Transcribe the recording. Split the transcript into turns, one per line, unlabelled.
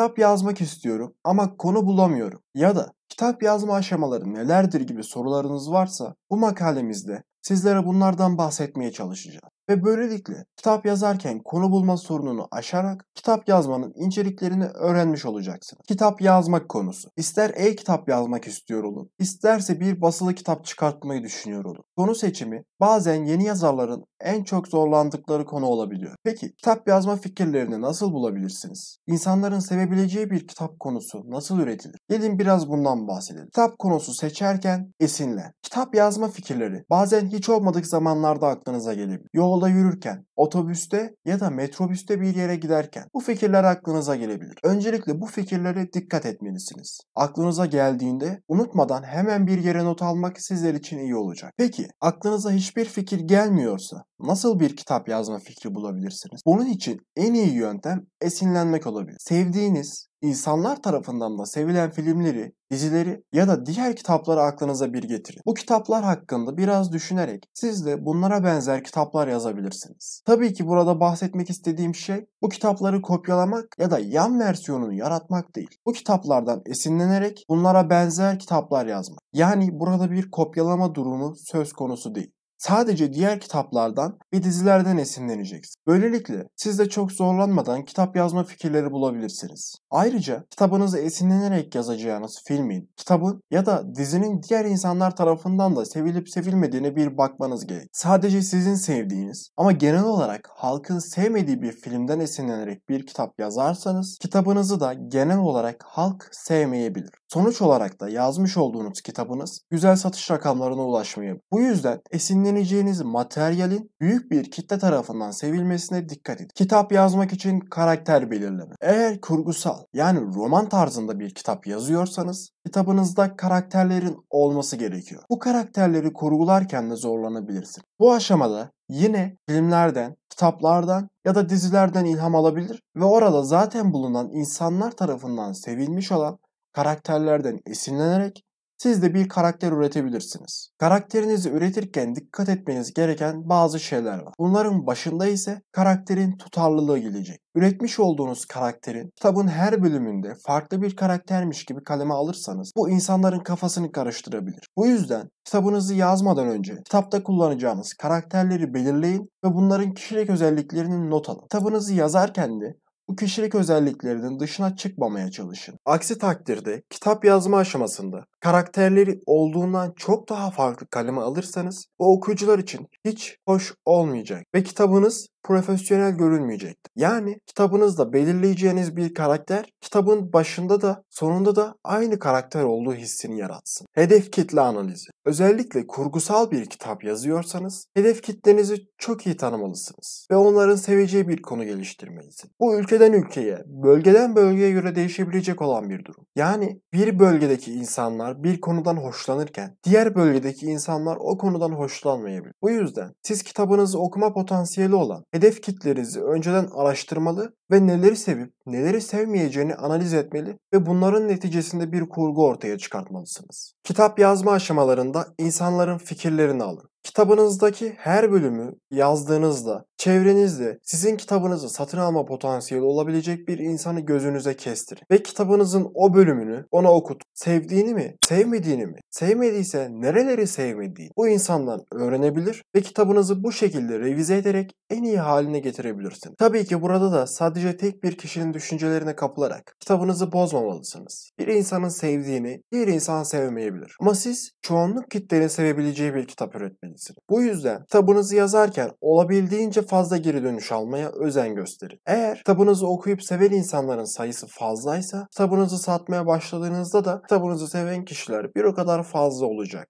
kitap yazmak istiyorum ama konu bulamıyorum ya da kitap yazma aşamaları nelerdir gibi sorularınız varsa bu makalemizde sizlere bunlardan bahsetmeye çalışacağım. Ve böylelikle kitap yazarken konu bulma sorununu aşarak kitap yazmanın inceliklerini öğrenmiş olacaksınız. Kitap yazmak konusu. İster e-kitap yazmak istiyor olun, isterse bir basılı kitap çıkartmayı düşünüyor olun. Konu seçimi bazen yeni yazarların en çok zorlandıkları konu olabiliyor. Peki kitap yazma fikirlerini nasıl bulabilirsiniz? İnsanların sevebileceği bir kitap konusu nasıl üretilir? Gelin biraz bundan bahsedelim. Kitap konusu seçerken esinlen. Kitap yazma fikirleri bazen hiç olmadık zamanlarda aklınıza gelebilir. Yolda yürürken, otobüste ya da metrobüste bir yere giderken bu fikirler aklınıza gelebilir. Öncelikle bu fikirlere dikkat etmelisiniz. Aklınıza geldiğinde unutmadan hemen bir yere not almak sizler için iyi olacak. Peki aklınıza hiçbir fikir gelmiyorsa nasıl bir kitap yazma fikri bulabilirsiniz? Bunun için en iyi yöntem esinlenmek olabilir. Sevdiğiniz, insanlar tarafından da sevilen filmleri, dizileri ya da diğer kitapları aklınıza bir getirin. Bu kitaplar hakkında biraz düşünerek siz de bunlara benzer kitaplar yazabilirsiniz. Tabii ki burada bahsetmek istediğim şey bu kitapları kopyalamak ya da yan versiyonunu yaratmak değil. Bu kitaplardan esinlenerek bunlara benzer kitaplar yazmak. Yani burada bir kopyalama durumu söz konusu değil. Sadece diğer kitaplardan ve dizilerden esinleneceksin. Böylelikle siz de çok zorlanmadan kitap yazma fikirleri bulabilirsiniz. Ayrıca kitabınızı esinlenerek yazacağınız filmin, kitabın ya da dizinin diğer insanlar tarafından da sevilip sevilmediğine bir bakmanız gerek. Sadece sizin sevdiğiniz ama genel olarak halkın sevmediği bir filmden esinlenerek bir kitap yazarsanız kitabınızı da genel olarak halk sevmeyebilir. Sonuç olarak da yazmış olduğunuz kitabınız güzel satış rakamlarına ulaşmayabilir. Bu yüzden esinleneceğiniz materyalin büyük bir kitle tarafından sevilmesine dikkat edin. Kitap yazmak için karakter belirleme. Eğer kurgusal yani roman tarzında bir kitap yazıyorsanız kitabınızda karakterlerin olması gerekiyor. Bu karakterleri kurgularken de zorlanabilirsin. Bu aşamada yine filmlerden, kitaplardan ya da dizilerden ilham alabilir ve orada zaten bulunan insanlar tarafından sevilmiş olan karakterlerden esinlenerek siz de bir karakter üretebilirsiniz. Karakterinizi üretirken dikkat etmeniz gereken bazı şeyler var. Bunların başında ise karakterin tutarlılığı gelecek. Üretmiş olduğunuz karakterin kitabın her bölümünde farklı bir karaktermiş gibi kaleme alırsanız bu insanların kafasını karıştırabilir. Bu yüzden kitabınızı yazmadan önce kitapta kullanacağınız karakterleri belirleyin ve bunların kişilik özelliklerini not alın. Kitabınızı yazarken de bu kişilik özelliklerinin dışına çıkmamaya çalışın. Aksi takdirde kitap yazma aşamasında karakterleri olduğundan çok daha farklı kaleme alırsanız bu okuyucular için hiç hoş olmayacak ve kitabınız profesyonel görünmeyecektir. Yani kitabınızda belirleyeceğiniz bir karakter kitabın başında da sonunda da aynı karakter olduğu hissini yaratsın. Hedef kitle analizi. Özellikle kurgusal bir kitap yazıyorsanız hedef kitlenizi çok iyi tanımalısınız ve onların seveceği bir konu geliştirmelisiniz. Bu ülkeden ülkeye, bölgeden bölgeye göre değişebilecek olan bir durum. Yani bir bölgedeki insanlar bir konudan hoşlanırken diğer bölgedeki insanlar o konudan hoşlanmayabilir. Bu yüzden siz kitabınızı okuma potansiyeli olan hedef kitlenizi önceden araştırmalı ve neleri sevip neleri sevmeyeceğini analiz etmeli ve bunların neticesinde bir kurgu ortaya çıkartmalısınız. Kitap yazma aşamalarında insanların fikirlerini alın. Kitabınızdaki her bölümü yazdığınızda çevrenizde sizin kitabınızı satın alma potansiyeli olabilecek bir insanı gözünüze kestirin. Ve kitabınızın o bölümünü ona okut. Sevdiğini mi, sevmediğini mi, sevmediyse nereleri sevmediğini bu insandan öğrenebilir ve kitabınızı bu şekilde revize ederek en iyi haline getirebilirsiniz. Tabii ki burada da sadece tek bir kişinin düşüncelerine kapılarak kitabınızı bozmamalısınız. Bir insanın sevdiğini diğer insan sevmeyebilir. Ama siz çoğunluk kitlenin sevebileceği bir kitap üretmelisiniz. Bu yüzden kitabınızı yazarken olabildiğince fazla geri dönüş almaya özen gösterin. Eğer kitabınızı okuyup seven insanların sayısı fazlaysa kitabınızı satmaya başladığınızda da kitabınızı seven kişiler bir o kadar fazla olacak.